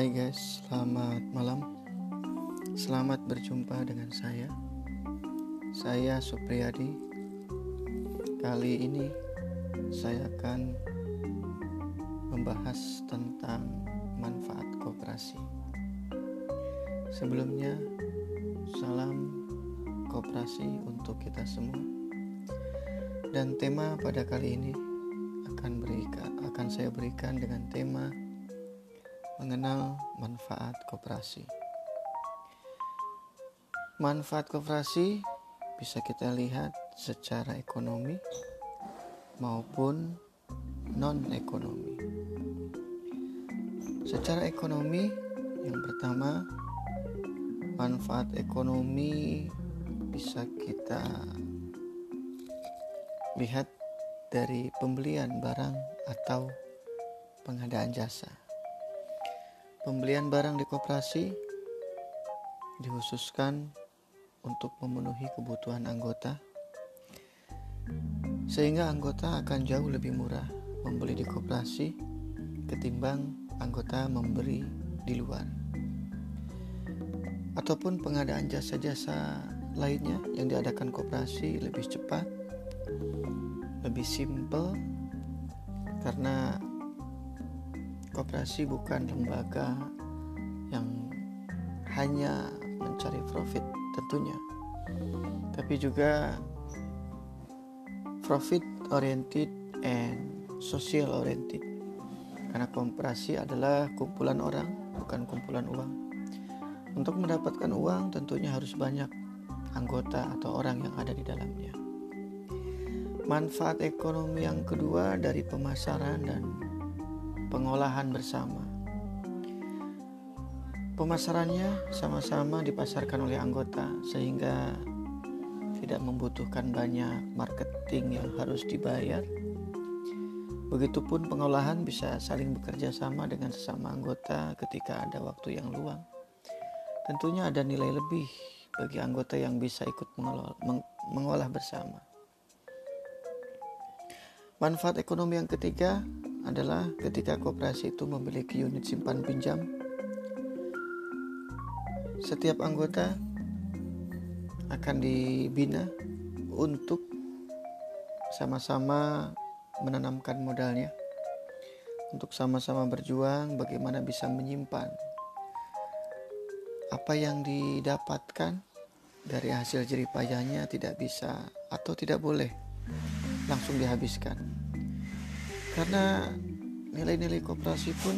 Hai guys, selamat malam. Selamat berjumpa dengan saya. Saya Supriyadi. Kali ini saya akan membahas tentang manfaat koperasi. Sebelumnya, salam koperasi untuk kita semua. Dan tema pada kali ini akan berikan akan saya berikan dengan tema mengenal manfaat koperasi. Manfaat koperasi bisa kita lihat secara ekonomi maupun non-ekonomi. Secara ekonomi, yang pertama, manfaat ekonomi bisa kita lihat dari pembelian barang atau pengadaan jasa. Pembelian barang di koperasi dikhususkan untuk memenuhi kebutuhan anggota, sehingga anggota akan jauh lebih murah membeli di koperasi ketimbang anggota memberi di luar. Ataupun pengadaan jasa-jasa lainnya yang diadakan koperasi lebih cepat, lebih simple, karena Koperasi bukan lembaga yang hanya mencari profit tentunya, tapi juga profit oriented and social oriented. Karena koperasi adalah kumpulan orang, bukan kumpulan uang. Untuk mendapatkan uang tentunya harus banyak anggota atau orang yang ada di dalamnya. Manfaat ekonomi yang kedua dari pemasaran dan pengolahan bersama. Pemasarannya sama-sama dipasarkan oleh anggota sehingga tidak membutuhkan banyak marketing yang harus dibayar. Begitupun pengolahan bisa saling bekerja sama dengan sesama anggota ketika ada waktu yang luang. Tentunya ada nilai lebih bagi anggota yang bisa ikut mengolah, bersama. Manfaat ekonomi yang ketiga adalah ketika koperasi itu memiliki unit simpan pinjam. Setiap anggota akan dibina untuk sama-sama menanamkan modalnya, untuk sama-sama berjuang bagaimana bisa menyimpan apa yang didapatkan dari hasil jeripayahnya tidak bisa atau tidak boleh langsung dihabiskan karena nilai-nilai koperasi pun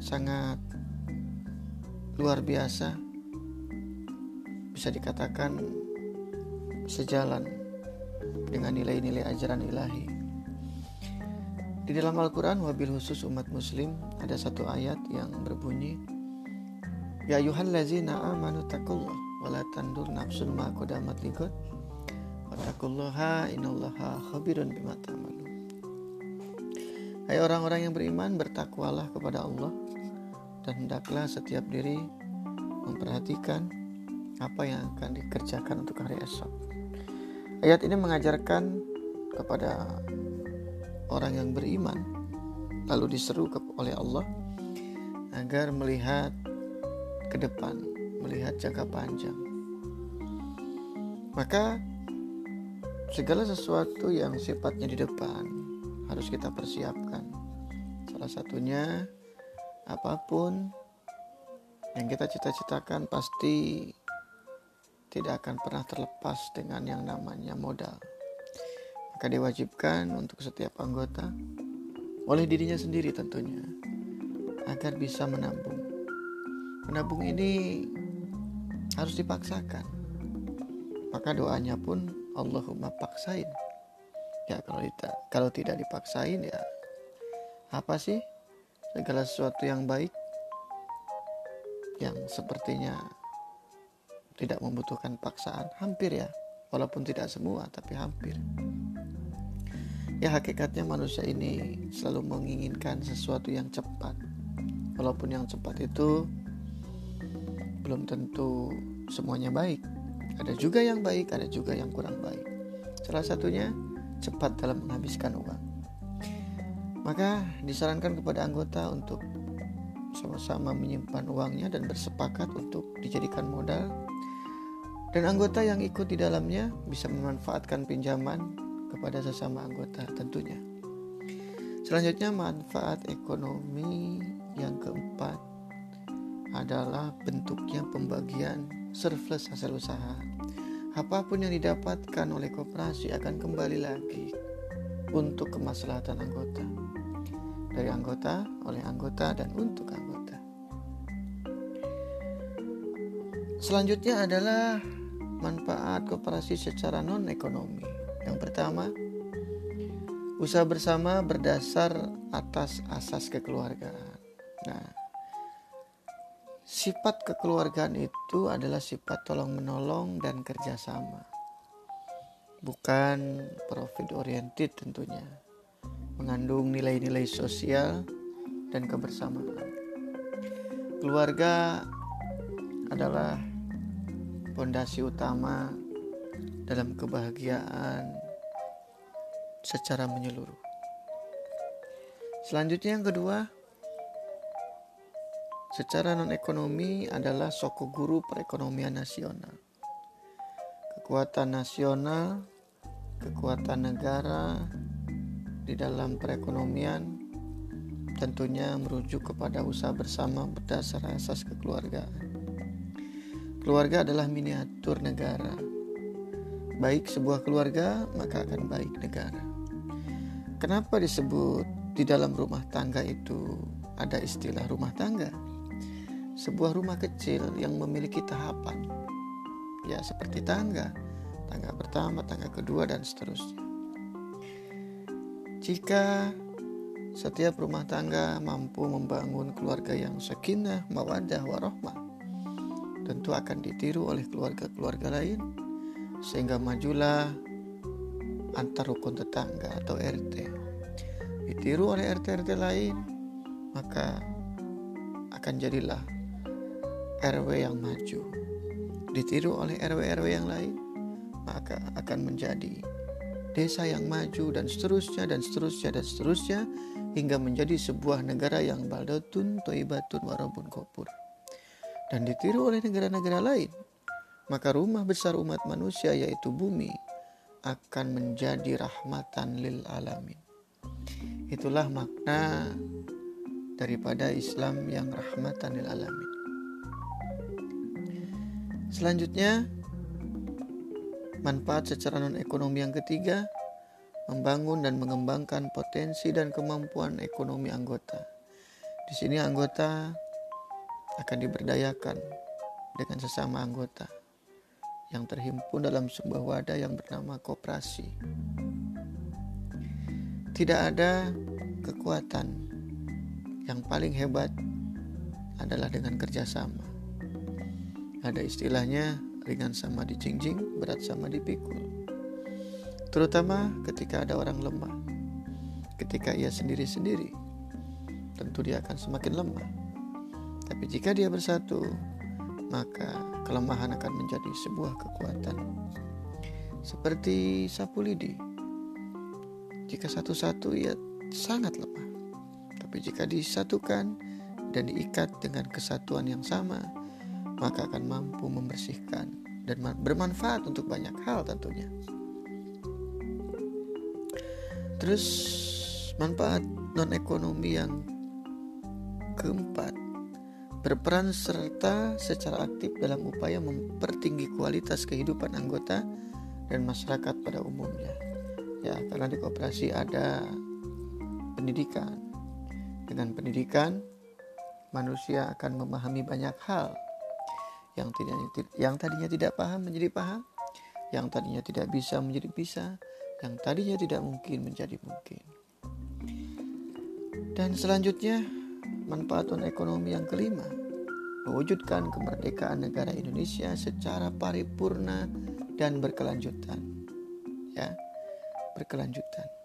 sangat luar biasa. Bisa dikatakan sejalan dengan nilai-nilai ajaran ilahi. Di dalam Al-Quran wabil khusus umat muslim ada satu ayat yang berbunyi Ya ayuhan lazina amanu takullah wala tandur nafsun ma qadamat ligot wa takullaha innallaha khabirun bima ta'malun Hai orang-orang yang beriman, bertakwalah kepada Allah dan hendaklah setiap diri memperhatikan apa yang akan dikerjakan untuk hari esok. Ayat ini mengajarkan kepada orang yang beriman lalu diseru oleh Allah agar melihat ke depan, melihat jangka panjang. Maka segala sesuatu yang sifatnya di depan harus kita persiapkan. Salah satunya apa pun yang kita cita-citakan pasti tidak akan pernah terlepas dengan yang namanya modal. Maka diwajibkan untuk setiap anggota oleh dirinya sendiri tentunya agar bisa menabung. Menabung ini harus dipaksakan. Maka doanya pun Allahumma paksain ya kalau tidak kalau tidak dipaksain ya apa sih segala sesuatu yang baik yang sepertinya tidak membutuhkan paksaan? Hampir ya walaupun tidak semua tapi hampir. Ya hakikatnya manusia ini selalu menginginkan sesuatu yang cepat. Walaupun yang cepat itu belum tentu semuanya baik. Ada juga yang baik ada juga yang kurang baik. Salah satunya cepat dalam menghabiskan uang. Maka disarankan kepada anggota untuk bersama-sama menyimpan uangnya dan bersepakat untuk dijadikan modal. Dan anggota yang ikut di dalamnya bisa memanfaatkan pinjaman kepada sesama anggota tentunya. Selanjutnya manfaat ekonomi yang keempat adalah bentuknya pembagian surplus hasil usaha. Apa pun yang didapatkan oleh koperasi akan kembali lagi untuk kemaslahatan anggota. Dari anggota, oleh anggota, dan untuk anggota. Selanjutnya adalah manfaat koperasi secara non-ekonomi. Yang pertama, usaha bersama berdasar atas asas kekeluargaan. Nah, sifat kekeluargaan itu adalah sifat tolong-menolong dan kerjasama. Bukan profit oriented tentunya. Mengandung nilai-nilai sosial dan kebersamaan. Keluarga adalah fondasi utama dalam kebahagiaan secara menyeluruh. Selanjutnya yang kedua secara non ekonomi adalah guru perekonomian nasional kekuatan nasional kekuatan negara di dalam perekonomian tentunya merujuk kepada usaha bersama berdasar asas kekeluargaan. Keluarga adalah miniatur negara. Baik sebuah keluarga, maka akan baik negara. Kenapa disebut di dalam rumah tangga itu ada istilah rumah tangga? Sebuah rumah kecil yang memiliki tahapan. Ya, seperti tangga tangga pertama, tangga kedua, dan seterusnya. Jika setiap rumah tangga mampu membangun keluarga yang sakinah, mawadah, warohmah, tentu akan ditiru oleh keluarga-keluarga lain, sehingga majulah antar rukun tetangga atau RT. Ditiru oleh RT-RT lain, maka akan jadilah RW yang maju. Ditiru oleh RW-RW yang lain, maka akan menjadi desa yang maju dan seterusnya dan seterusnya dan seterusnya hingga menjadi sebuah negara yang baldatun toibatun warabun kopur dan ditiru oleh negara-negara lain maka rumah besar umat manusia yaitu bumi akan menjadi rahmatan lil alamin. Itulah makna daripada Islam yang rahmatan lil alamin selanjutnya Manfaat secara non-ekonomi yang ketiga, membangun dan mengembangkan potensi dan kemampuan ekonomi anggota. Di sini anggota akan diberdayakan dengan sesama anggota yang terhimpun dalam sebuah wadah yang bernama koperasi. Tidak ada kekuatan yang paling hebat adalah dengan kerjasama. Ada istilahnya ringan sama dijingjing, berat sama dipikul. Terutama ketika ada orang lemah. Ketika ia sendiri-sendiri, tentu dia akan semakin lemah. Tapi jika dia bersatu, maka kelemahan akan menjadi sebuah kekuatan. Seperti sapu lidi. Jika satu-satu ia sangat lemah. Tapi jika disatukan dan diikat dengan kesatuan yang sama, maka akan mampu membersihkan dan bermanfaat untuk banyak hal tentunya. Terus manfaat non ekonomi yang keempat berperan serta secara aktif dalam upaya mempertinggi kualitas kehidupan anggota dan masyarakat pada umumnya. Ya, karena di koperasi ada pendidikan. Dengan pendidikan, manusia akan memahami banyak hal yang tidak yang tadinya tidak paham menjadi paham, yang tadinya tidak bisa menjadi bisa, yang tadinya tidak mungkin menjadi mungkin. Dan selanjutnya manfaat ekonomi yang kelima mewujudkan kemerdekaan negara Indonesia secara paripurna dan berkelanjutan. Ya, berkelanjutan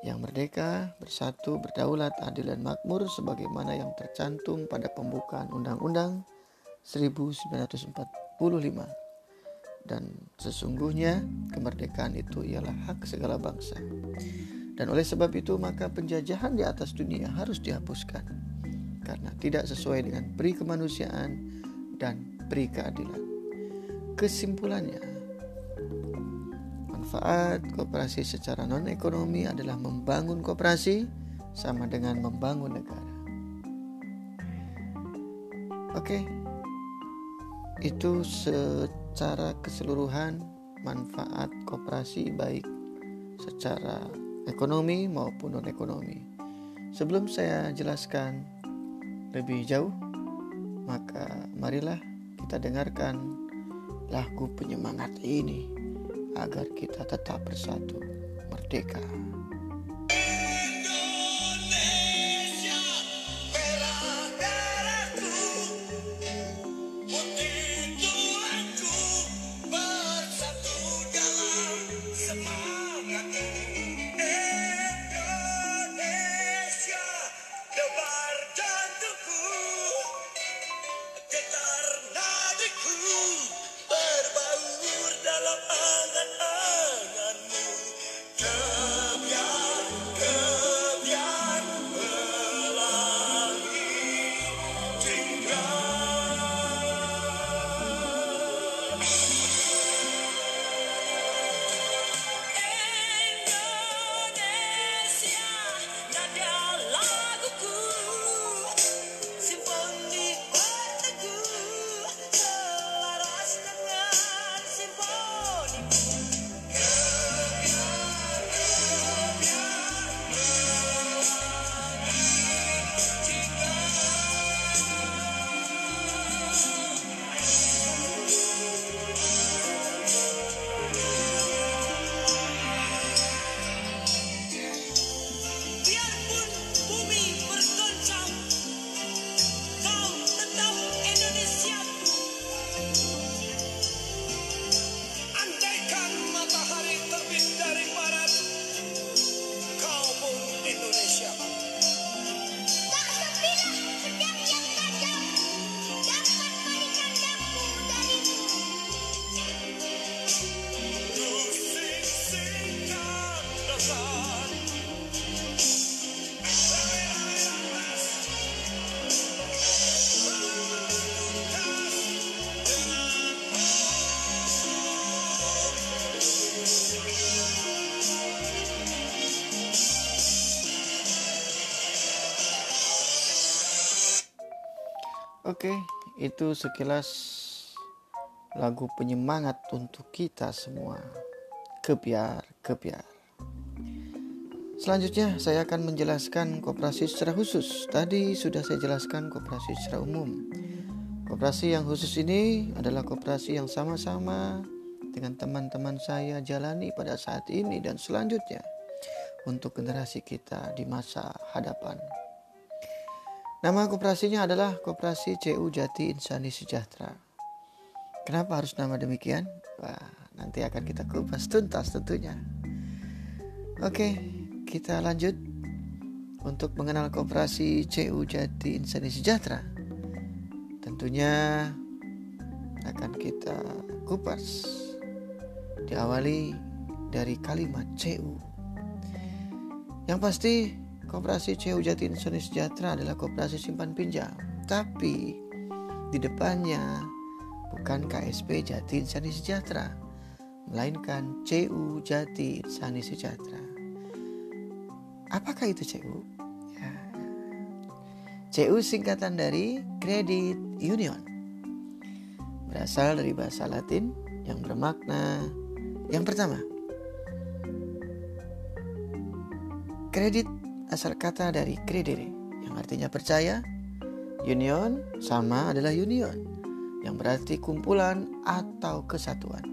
yang merdeka, bersatu, berdaulat, adil dan makmur sebagaimana yang tercantum pada pembukaan Undang-Undang 1945. Dan sesungguhnya kemerdekaan itu ialah hak segala bangsa. Dan oleh sebab itu maka penjajahan di atas dunia harus dihapuskan karena tidak sesuai dengan peri kemanusiaan dan peri keadilan. Kesimpulannya, manfaat kooperasi secara non-ekonomi adalah membangun kooperasi sama dengan membangun negara. Oke, itu secara keseluruhan manfaat kooperasi baik secara ekonomi maupun non-ekonomi. Sebelum saya jelaskan lebih jauh, maka marilah kita dengarkan lagu penyemangat ini agar kita tetap bersatu, merdeka. Itu sekilas lagu penyemangat untuk kita semua. Kebiar, kebiar. Selanjutnya saya akan menjelaskan koperasi secara khusus. Tadi sudah saya jelaskan koperasi secara umum. Koperasi yang khusus ini adalah koperasi yang sama-sama dengan teman-teman saya jalani pada saat ini dan selanjutnya untuk generasi kita di masa hadapan. Nama koperasinya adalah Koperasi CU Jati Insani Sejahtera. Kenapa harus nama demikian? Wah, nanti akan kita kupas tuntas tentunya. Oke, kita lanjut untuk mengenal Koperasi CU Jati Insani Sejahtera. Tentunya akan kita kupas diawali dari kalimat CU. Yang pasti Koperasi CU Jati Insani Sejahtera adalah koperasi simpan pinjam. Tapi di depannya bukan KSP Jati Insani Sejahtera, melainkan CU Jati Insani Sejahtera. Apakah itu CU? Ya. CU singkatan dari Credit Union. Berasal dari bahasa Latin yang bermakna yang pertama. Kredit asal kata dari credere yang artinya percaya. Union sama adalah union yang berarti kumpulan atau kesatuan.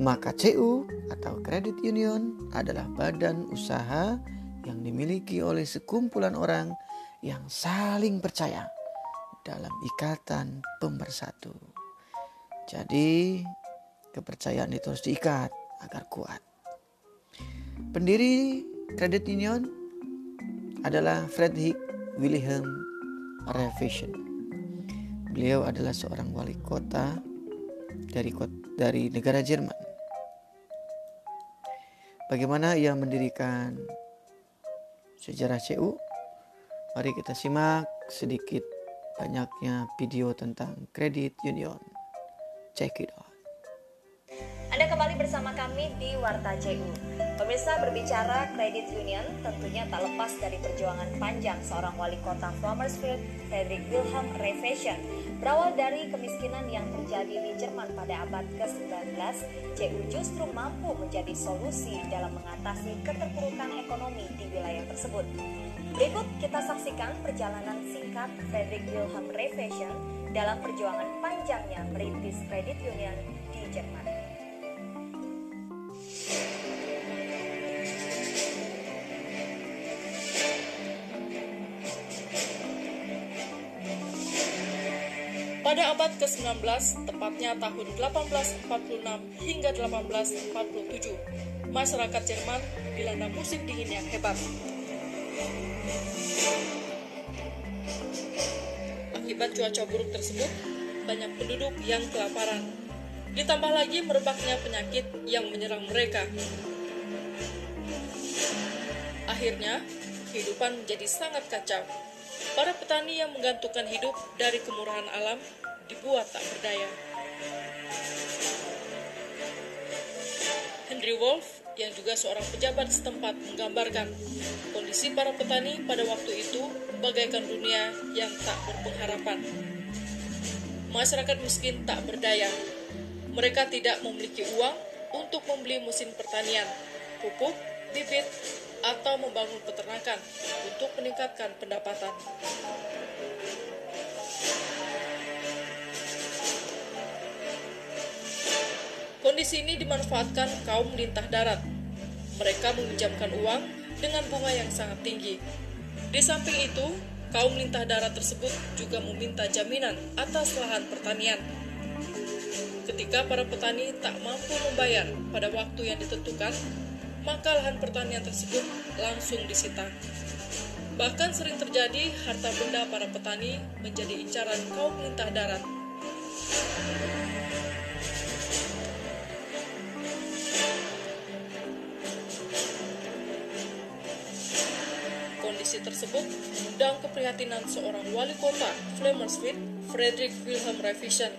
Maka CU atau Credit Union adalah badan usaha yang dimiliki oleh sekumpulan orang yang saling percaya dalam ikatan pemersatu. Jadi, kepercayaan itu harus diikat agar kuat. Pendiri Credit Union adalah Friedrich Wilhelm Revision. Beliau adalah seorang wali kota dari dari negara Jerman. bagaimana ia mendirikan sejarah CU. Mari kita simak sedikit banyaknya video tentang kredit union. Check it out. Anda kembali bersama kami di Warta CU. Pemirsa berbicara kredit union tentunya tak lepas dari perjuangan panjang seorang wali kota Farmersfield, Frederick Wilhelm Revation. Berawal dari kemiskinan yang terjadi di Jerman pada abad ke-19, CU justru mampu menjadi solusi dalam mengatasi keterpurukan ekonomi di wilayah tersebut. Berikut kita saksikan perjalanan singkat Frederick Wilhelm Revation dalam perjuangan panjangnya merintis kredit union di Jerman. Pada abad ke-19, tepatnya tahun 1846 hingga 1847, masyarakat Jerman dilanda musim dingin yang hebat. Akibat cuaca buruk tersebut, banyak penduduk yang kelaparan. Ditambah lagi merebaknya penyakit yang menyerang mereka. Akhirnya, kehidupan menjadi sangat kacau. Para petani yang menggantungkan hidup dari kemurahan alam dibuat tak berdaya. Henry Wolf yang juga seorang pejabat setempat menggambarkan kondisi para petani pada waktu itu bagaikan dunia yang tak berpengharapan. Masyarakat miskin tak berdaya. Mereka tidak memiliki uang untuk membeli mesin pertanian, pupuk, bibit, atau membangun peternakan untuk meningkatkan pendapatan. Kondisi ini dimanfaatkan kaum lintah darat. Mereka meminjamkan uang dengan bunga yang sangat tinggi. Di samping itu, kaum lintah darat tersebut juga meminta jaminan atas lahan pertanian. Ketika para petani tak mampu membayar pada waktu yang ditentukan, maka lahan pertanian tersebut langsung disita. Bahkan sering terjadi harta benda para petani menjadi incaran kaum lintah darat. Tersebut mengundang keprihatinan seorang wali kota Flamersfeld, Frederick Wilhelm Revision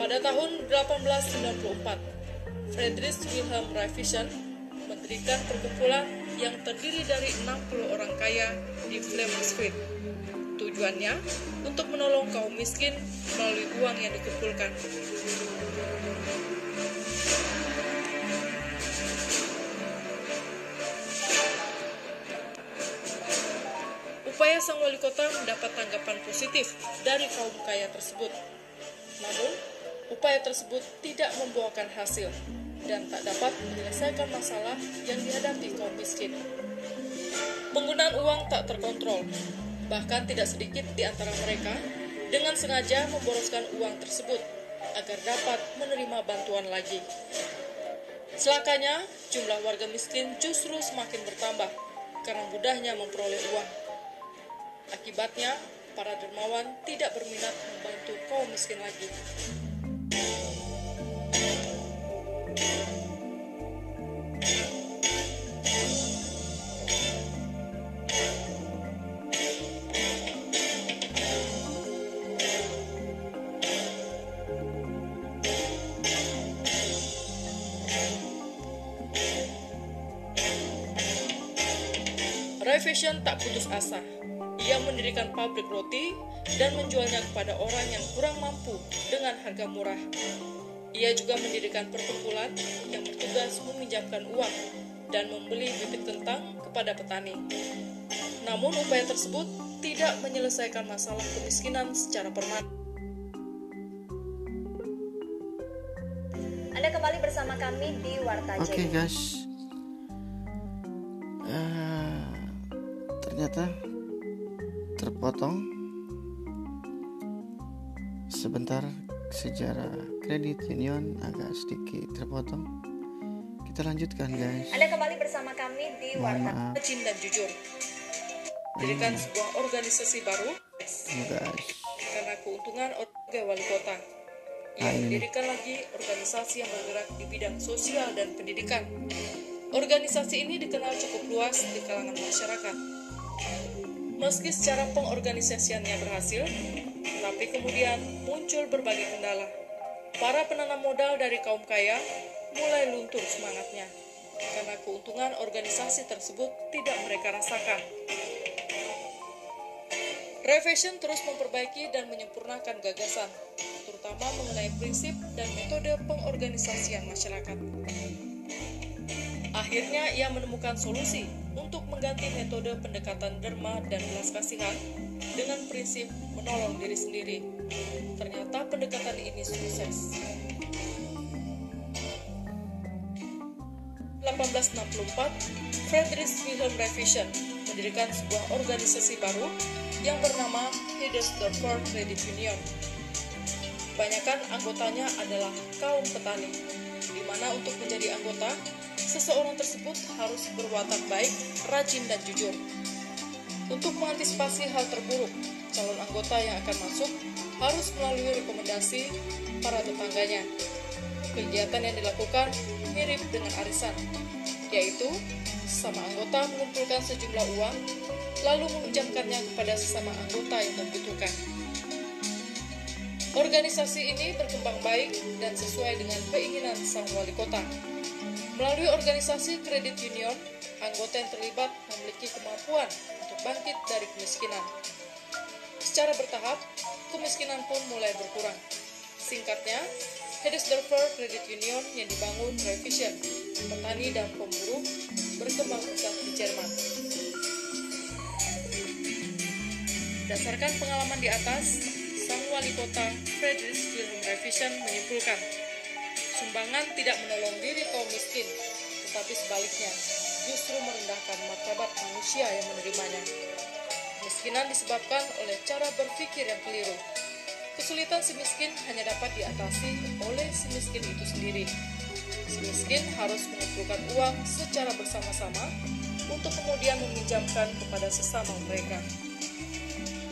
Pada tahun 1894, Friedrich Wilhelm Revision mendirikan perkumpulan yang terdiri dari 60 orang kaya di Flemensfield. Tujuannya untuk menolong kaum miskin melalui uang yang dikumpulkan. Upaya sang wali kota mendapat tanggapan positif dari kaum kaya tersebut. Namun, upaya tersebut tidak membuahkan hasil dan tak dapat menyelesaikan masalah yang dihadapi kaum miskin. Penggunaan uang tak terkontrol, bahkan tidak sedikit di antara mereka dengan sengaja memboroskan uang tersebut agar dapat menerima bantuan lagi. Celakanya, jumlah warga miskin justru semakin bertambah karena mudahnya memperoleh uang. Akibatnya, para dermawan tidak berminat membantu kaum miskin lagi. Revision tak putus asa. Ia mendirikan pabrik roti dan menjualnya kepada orang yang kurang mampu dengan harga murah. Ia juga mendirikan perkumpulan yang bertugas meminjamkan uang dan membeli bibit kentang kepada petani. Namun upaya tersebut tidak menyelesaikan masalah kemiskinan secara permanen. Anda kembali bersama kami di Warta Oke okay, guys, uh, ternyata terpotong sebentar sejarah kredit union agak sedikit terpotong. Kita lanjutkan guys. Anda kembali bersama kami di Warta Rajin dan Jujur. Dirikan sebuah organisasi baru oh, guys. karena keuntungan sebagai wali kota. ia mendirikan lagi organisasi yang bergerak di bidang sosial dan pendidikan. Organisasi ini dikenal cukup luas di kalangan masyarakat. Meski secara pengorganisasiannya berhasil, tapi kemudian muncul berbagai kendala. Para penanam modal dari kaum kaya mulai luntur semangatnya karena keuntungan organisasi tersebut tidak mereka rasakan. Revision terus memperbaiki dan menyempurnakan gagasan, terutama mengenai prinsip dan metode pengorganisasian masyarakat. Akhirnya ia menemukan solusi untuk mengganti metode pendekatan derma dan belas kasihan dengan prinsip menolong diri sendiri. Ternyata pendekatan ini sukses. 1864, Friedrich Wilhelm Revision mendirikan sebuah organisasi baru yang bernama Hildesdorfer Credit Union. Kebanyakan anggotanya adalah kaum petani, di mana untuk menjadi anggota, seseorang tersebut harus berwatak baik, rajin, dan jujur. Untuk mengantisipasi hal terburuk, calon anggota yang akan masuk harus melalui rekomendasi para tetangganya. Kegiatan yang dilakukan mirip dengan arisan, yaitu sama anggota mengumpulkan sejumlah uang lalu meminjamkannya kepada sesama anggota yang membutuhkan. Organisasi ini berkembang baik dan sesuai dengan keinginan sang wali kota. Melalui organisasi kredit union, anggota yang terlibat memiliki kemampuan untuk bangkit dari kemiskinan. Secara bertahap, kemiskinan pun mulai berkurang. Singkatnya, Hedesdorfer Credit Union yang dibangun Revision, petani dan pemburu, berkembang pesat di Jerman. Berdasarkan pengalaman di atas, sang wali kota Friedrich Wilhelm Revision menyimpulkan, sumbangan tidak menolong diri kaum miskin, tetapi sebaliknya, justru merendahkan martabat manusia yang menerimanya. Kemiskinan disebabkan oleh cara berpikir yang keliru. Kesulitan si miskin hanya dapat diatasi oleh si miskin itu sendiri. Si miskin harus mengumpulkan uang secara bersama-sama untuk kemudian meminjamkan kepada sesama mereka.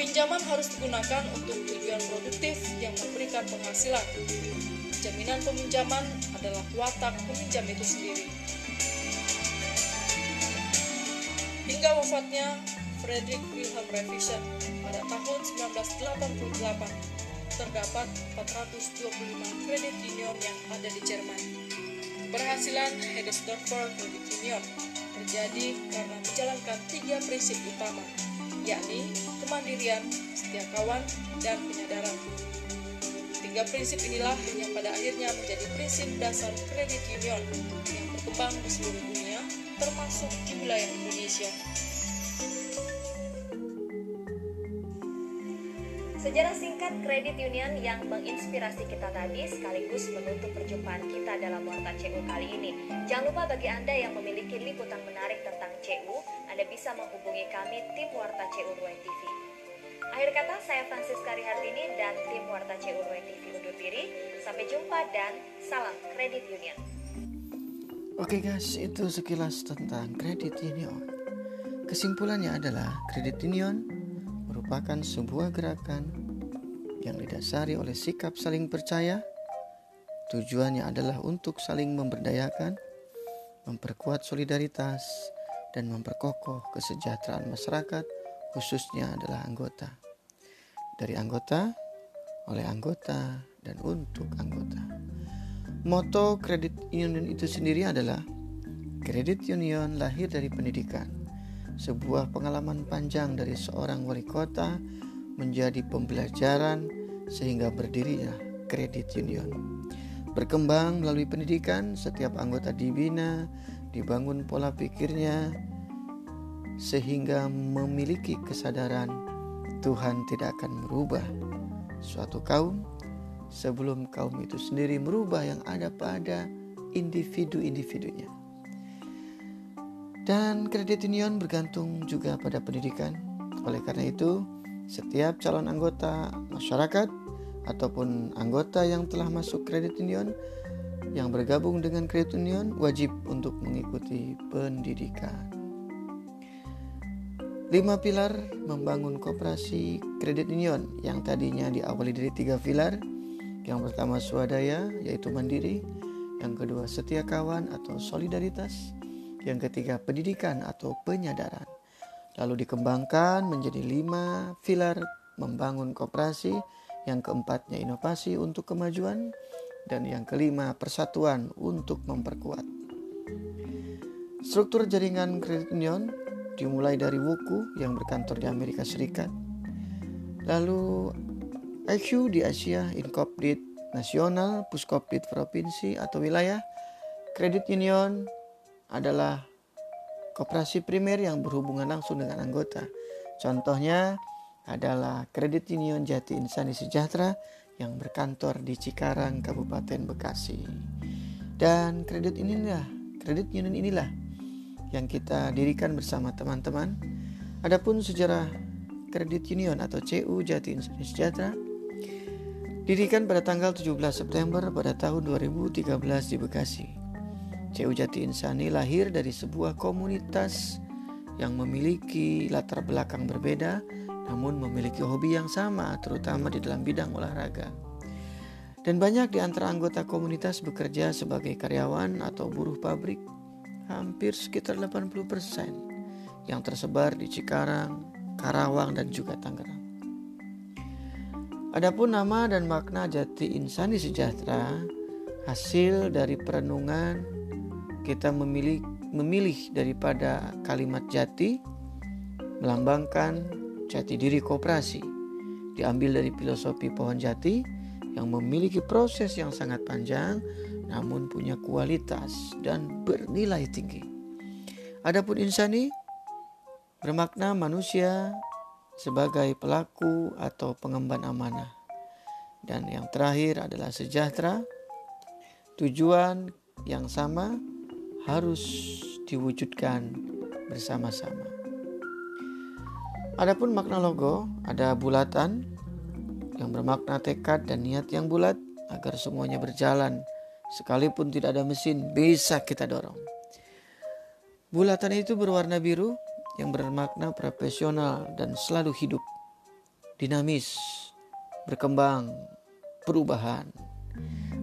Pinjaman harus digunakan untuk tujuan produktif yang memberikan penghasilan. Jaminan peminjaman adalah watak peminjam itu sendiri. Hingga wafatnya Frederick Wilhelm Revision pada tahun 1988, terdapat 425 kredit union yang ada di Jerman. Keberhasilan Hedesdorfer Credit Union terjadi karena menjalankan tiga prinsip utama, yakni kemandirian, setia kawan, dan penyadaran. Tiga prinsip inilah yang pada akhirnya menjadi prinsip dasar kredit union yang berkembang di seluruh dunia, termasuk di wilayah Indonesia. Sejarah singkat kredit union yang menginspirasi kita tadi sekaligus menutup perjumpaan kita dalam Warta CU kali ini. Jangan lupa bagi Anda yang memiliki liputan menarik tentang CU, Anda bisa menghubungi kami tim Warta CU Ruai TV. Akhir kata, saya Francisca Rihartini dan tim Warta CU Ruai TV undur diri. Sampai jumpa dan salam kredit union. Oke guys, itu sekilas tentang kredit union. Kesimpulannya adalah kredit union merupakan sebuah gerakan yang didasari oleh sikap saling percaya. Tujuannya adalah untuk saling memberdayakan, memperkuat solidaritas, dan memperkokoh kesejahteraan masyarakat, khususnya adalah anggota. Dari anggota, oleh anggota, dan untuk anggota. Moto kredit union itu sendiri adalah kredit union lahir dari pendidikan sebuah pengalaman panjang dari seorang wali kota menjadi pembelajaran sehingga berdirinya kredit union. Berkembang melalui pendidikan, setiap anggota dibina, dibangun pola pikirnya, sehingga memiliki kesadaran Tuhan tidak akan merubah suatu kaum sebelum kaum itu sendiri merubah yang ada pada individu-individunya. Dan kredit union bergantung juga pada pendidikan. Oleh karena itu, setiap calon anggota masyarakat ataupun anggota yang telah masuk kredit union yang bergabung dengan kredit union wajib untuk mengikuti pendidikan. Lima pilar membangun kooperasi kredit union. Yang tadinya diawali dari tiga pilar, Yang pertama swadaya yaitu mandiri, yang kedua setia kawan atau solidaritas, yang ketiga pendidikan atau penyadaran. Lalu dikembangkan menjadi lima pilar membangun kooperasi, yang keempatnya inovasi untuk kemajuan, dan yang kelima persatuan untuk memperkuat. Struktur jaringan kredit union dimulai dari Wuku yang berkantor di Amerika Serikat, lalu IQ di Asia, Inkopdit nasional, Puskopdit provinsi atau wilayah, kredit union adalah koperasi primer yang berhubungan langsung dengan anggota. Contohnya adalah Kredit Union Jati Insani Sejahtera yang berkantor di Cikarang, Kabupaten Bekasi. Dan kredit inilah, kredit union inilah yang kita dirikan bersama teman-teman. Adapun sejarah kredit union atau CU Jati Insani Sejahtera dirikan pada tanggal 17 September pada tahun 2013 di Bekasi. CU Jati Insani lahir dari sebuah komunitas yang memiliki latar belakang berbeda namun memiliki hobi yang sama, terutama di dalam bidang olahraga. Dan banyak di antara anggota komunitas bekerja sebagai karyawan atau buruh pabrik, hampir sekitar 80% yang tersebar di Cikarang, Karawang, dan juga Tangerang. Adapun nama dan makna Jati Insani Sejahtera hasil dari perenungan kita memilih memilih daripada kalimat jati melambangkan jati diri kooperasi diambil dari filosofi pohon jati yang memiliki proses yang sangat panjang namun punya kualitas dan bernilai tinggi. Adapun insani bermakna manusia sebagai pelaku atau pengemban amanah. Dan yang terakhir adalah sejahtera. Tujuan yang sama harus diwujudkan bersama-sama. Adapun makna logo, ada bulatan yang bermakna tekad dan niat yang bulat agar semuanya berjalan. Sekalipun tidak ada mesin, bisa kita dorong. Bulatan itu berwarna biru yang bermakna profesional dan selalu hidup, dinamis, berkembang, perubahan.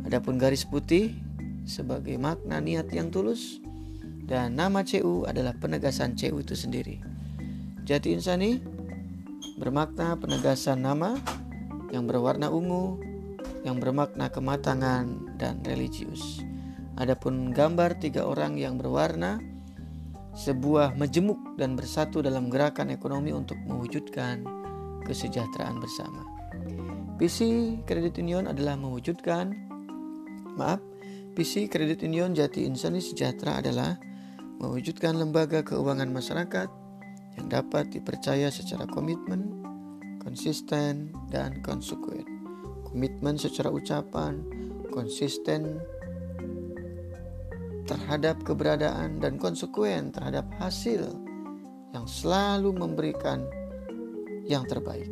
Adapun garis putih sebagai makna niat yang tulus dan nama CU adalah penegasan CU itu sendiri. Jati insani bermakna penegasan nama yang berwarna ungu, yang bermakna kematangan dan religius. Adapun gambar tiga orang yang berwarna sebuah majemuk dan bersatu dalam gerakan ekonomi untuk mewujudkan kesejahteraan bersama. Visi Kredit Union adalah mewujudkan maaf, visi Kredit Union Jati Insani Sejahtera adalah mewujudkan lembaga keuangan masyarakat yang dapat dipercaya secara komitmen, konsisten, dan konsekuen. Komitmen secara ucapan, konsisten terhadap keberadaan, dan konsekuen terhadap hasil yang selalu memberikan yang terbaik.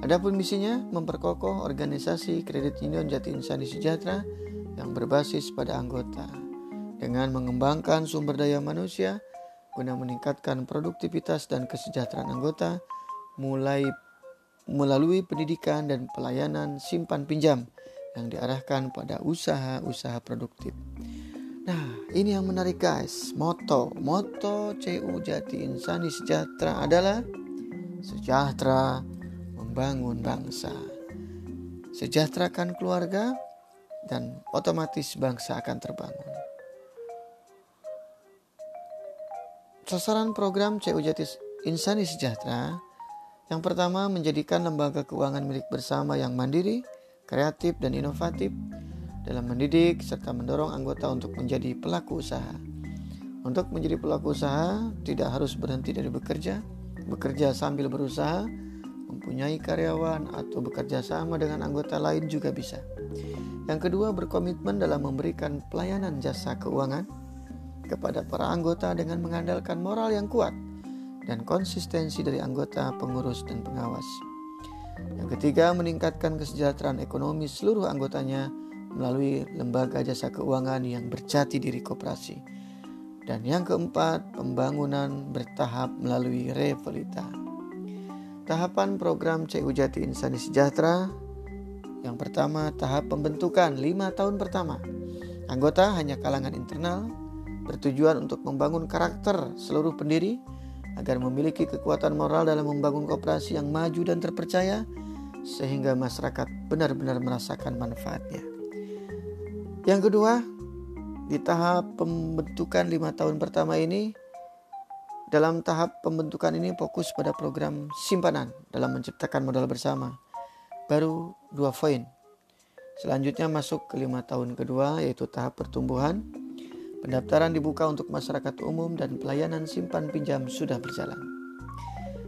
Adapun misinya memperkokoh organisasi kredit union Jati Insani Sejahtera yang berbasis pada anggota dengan mengembangkan sumber daya manusia guna meningkatkan produktivitas dan kesejahteraan anggota mulai melalui pendidikan dan pelayanan simpan pinjam yang diarahkan pada usaha-usaha produktif. Nah, ini yang menarik guys. Moto, moto CU Jati Insani Sejahtera adalah sejahtera membangun bangsa. Sejahterakan keluarga dan otomatis bangsa akan terbangun. Sasaran program CU Jatis Insani Sejahtera yang pertama menjadikan lembaga keuangan milik bersama yang mandiri, kreatif, dan inovatif dalam mendidik serta mendorong anggota untuk menjadi pelaku usaha. Untuk menjadi pelaku usaha tidak harus berhenti dari bekerja, bekerja sambil berusaha, mempunyai karyawan atau bekerja sama dengan anggota lain juga bisa. Yang kedua berkomitmen dalam memberikan pelayanan jasa keuangan kepada para anggota dengan mengandalkan moral yang kuat dan konsistensi dari anggota, pengurus, dan pengawas. Yang ketiga, meningkatkan kesejahteraan ekonomi seluruh anggotanya melalui lembaga jasa keuangan yang berjati diri koperasi. Dan yang keempat, pembangunan bertahap melalui Revolita. Tahapan program CU Jati Insani Sejahtera Yang pertama, tahap pembentukan lima tahun pertama. Anggota hanya kalangan internal, bertujuan untuk membangun karakter seluruh pendiri agar memiliki kekuatan moral dalam membangun kooperasi yang maju dan terpercaya, sehingga masyarakat benar-benar merasakan manfaatnya. Yang kedua, di tahap pembentukan lima tahun pertama ini, dalam tahap pembentukan ini fokus pada program simpanan dalam menciptakan modal bersama baru dua poin. Selanjutnya masuk ke lima tahun kedua yaitu tahap pertumbuhan. Pendaftaran dibuka untuk masyarakat umum dan pelayanan simpan pinjam sudah berjalan.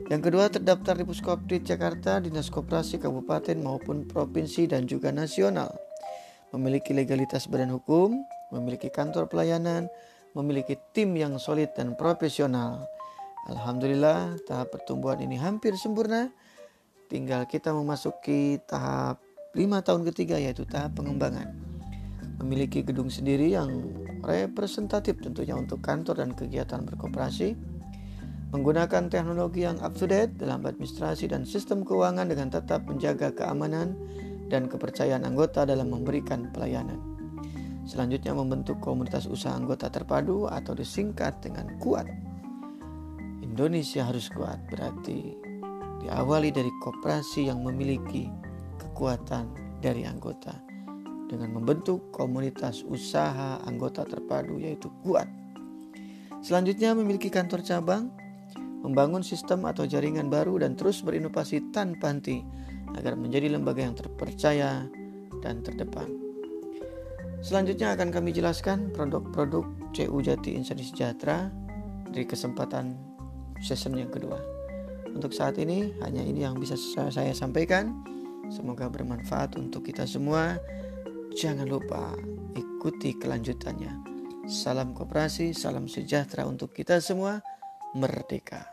Yang kedua terdaftar di Puskopdit Jakarta, Dinas Koperasi Kabupaten maupun Provinsi dan juga nasional. Memiliki legalitas badan hukum, memiliki kantor pelayanan, memiliki tim yang solid dan profesional. Alhamdulillah tahap pertumbuhan ini hampir sempurna Tinggal kita memasuki tahap lima tahun ketiga yaitu tahap pengembangan. Memiliki gedung sendiri yang representatif tentunya untuk kantor dan kegiatan berkooperasi. Menggunakan teknologi yang up to date dalam administrasi dan sistem keuangan dengan tetap menjaga keamanan dan kepercayaan anggota dalam memberikan pelayanan. Selanjutnya membentuk komunitas usaha anggota terpadu atau disingkat dengan kuat. Indonesia harus kuat berarti diawali dari koperasi yang memiliki kekuatan dari anggota dengan membentuk komunitas usaha anggota terpadu yaitu kuat. Selanjutnya memiliki kantor cabang, membangun sistem atau jaringan baru dan terus berinovasi tanpa henti agar menjadi lembaga yang terpercaya dan terdepan. Selanjutnya akan kami jelaskan produk-produk CU Jati Insani Sejahtera dari kesempatan season yang kedua. Untuk saat ini hanya ini yang bisa saya sampaikan. Semoga bermanfaat untuk kita semua. Jangan lupa ikuti kelanjutannya. Salam kooperasi, salam sejahtera untuk kita semua. Merdeka.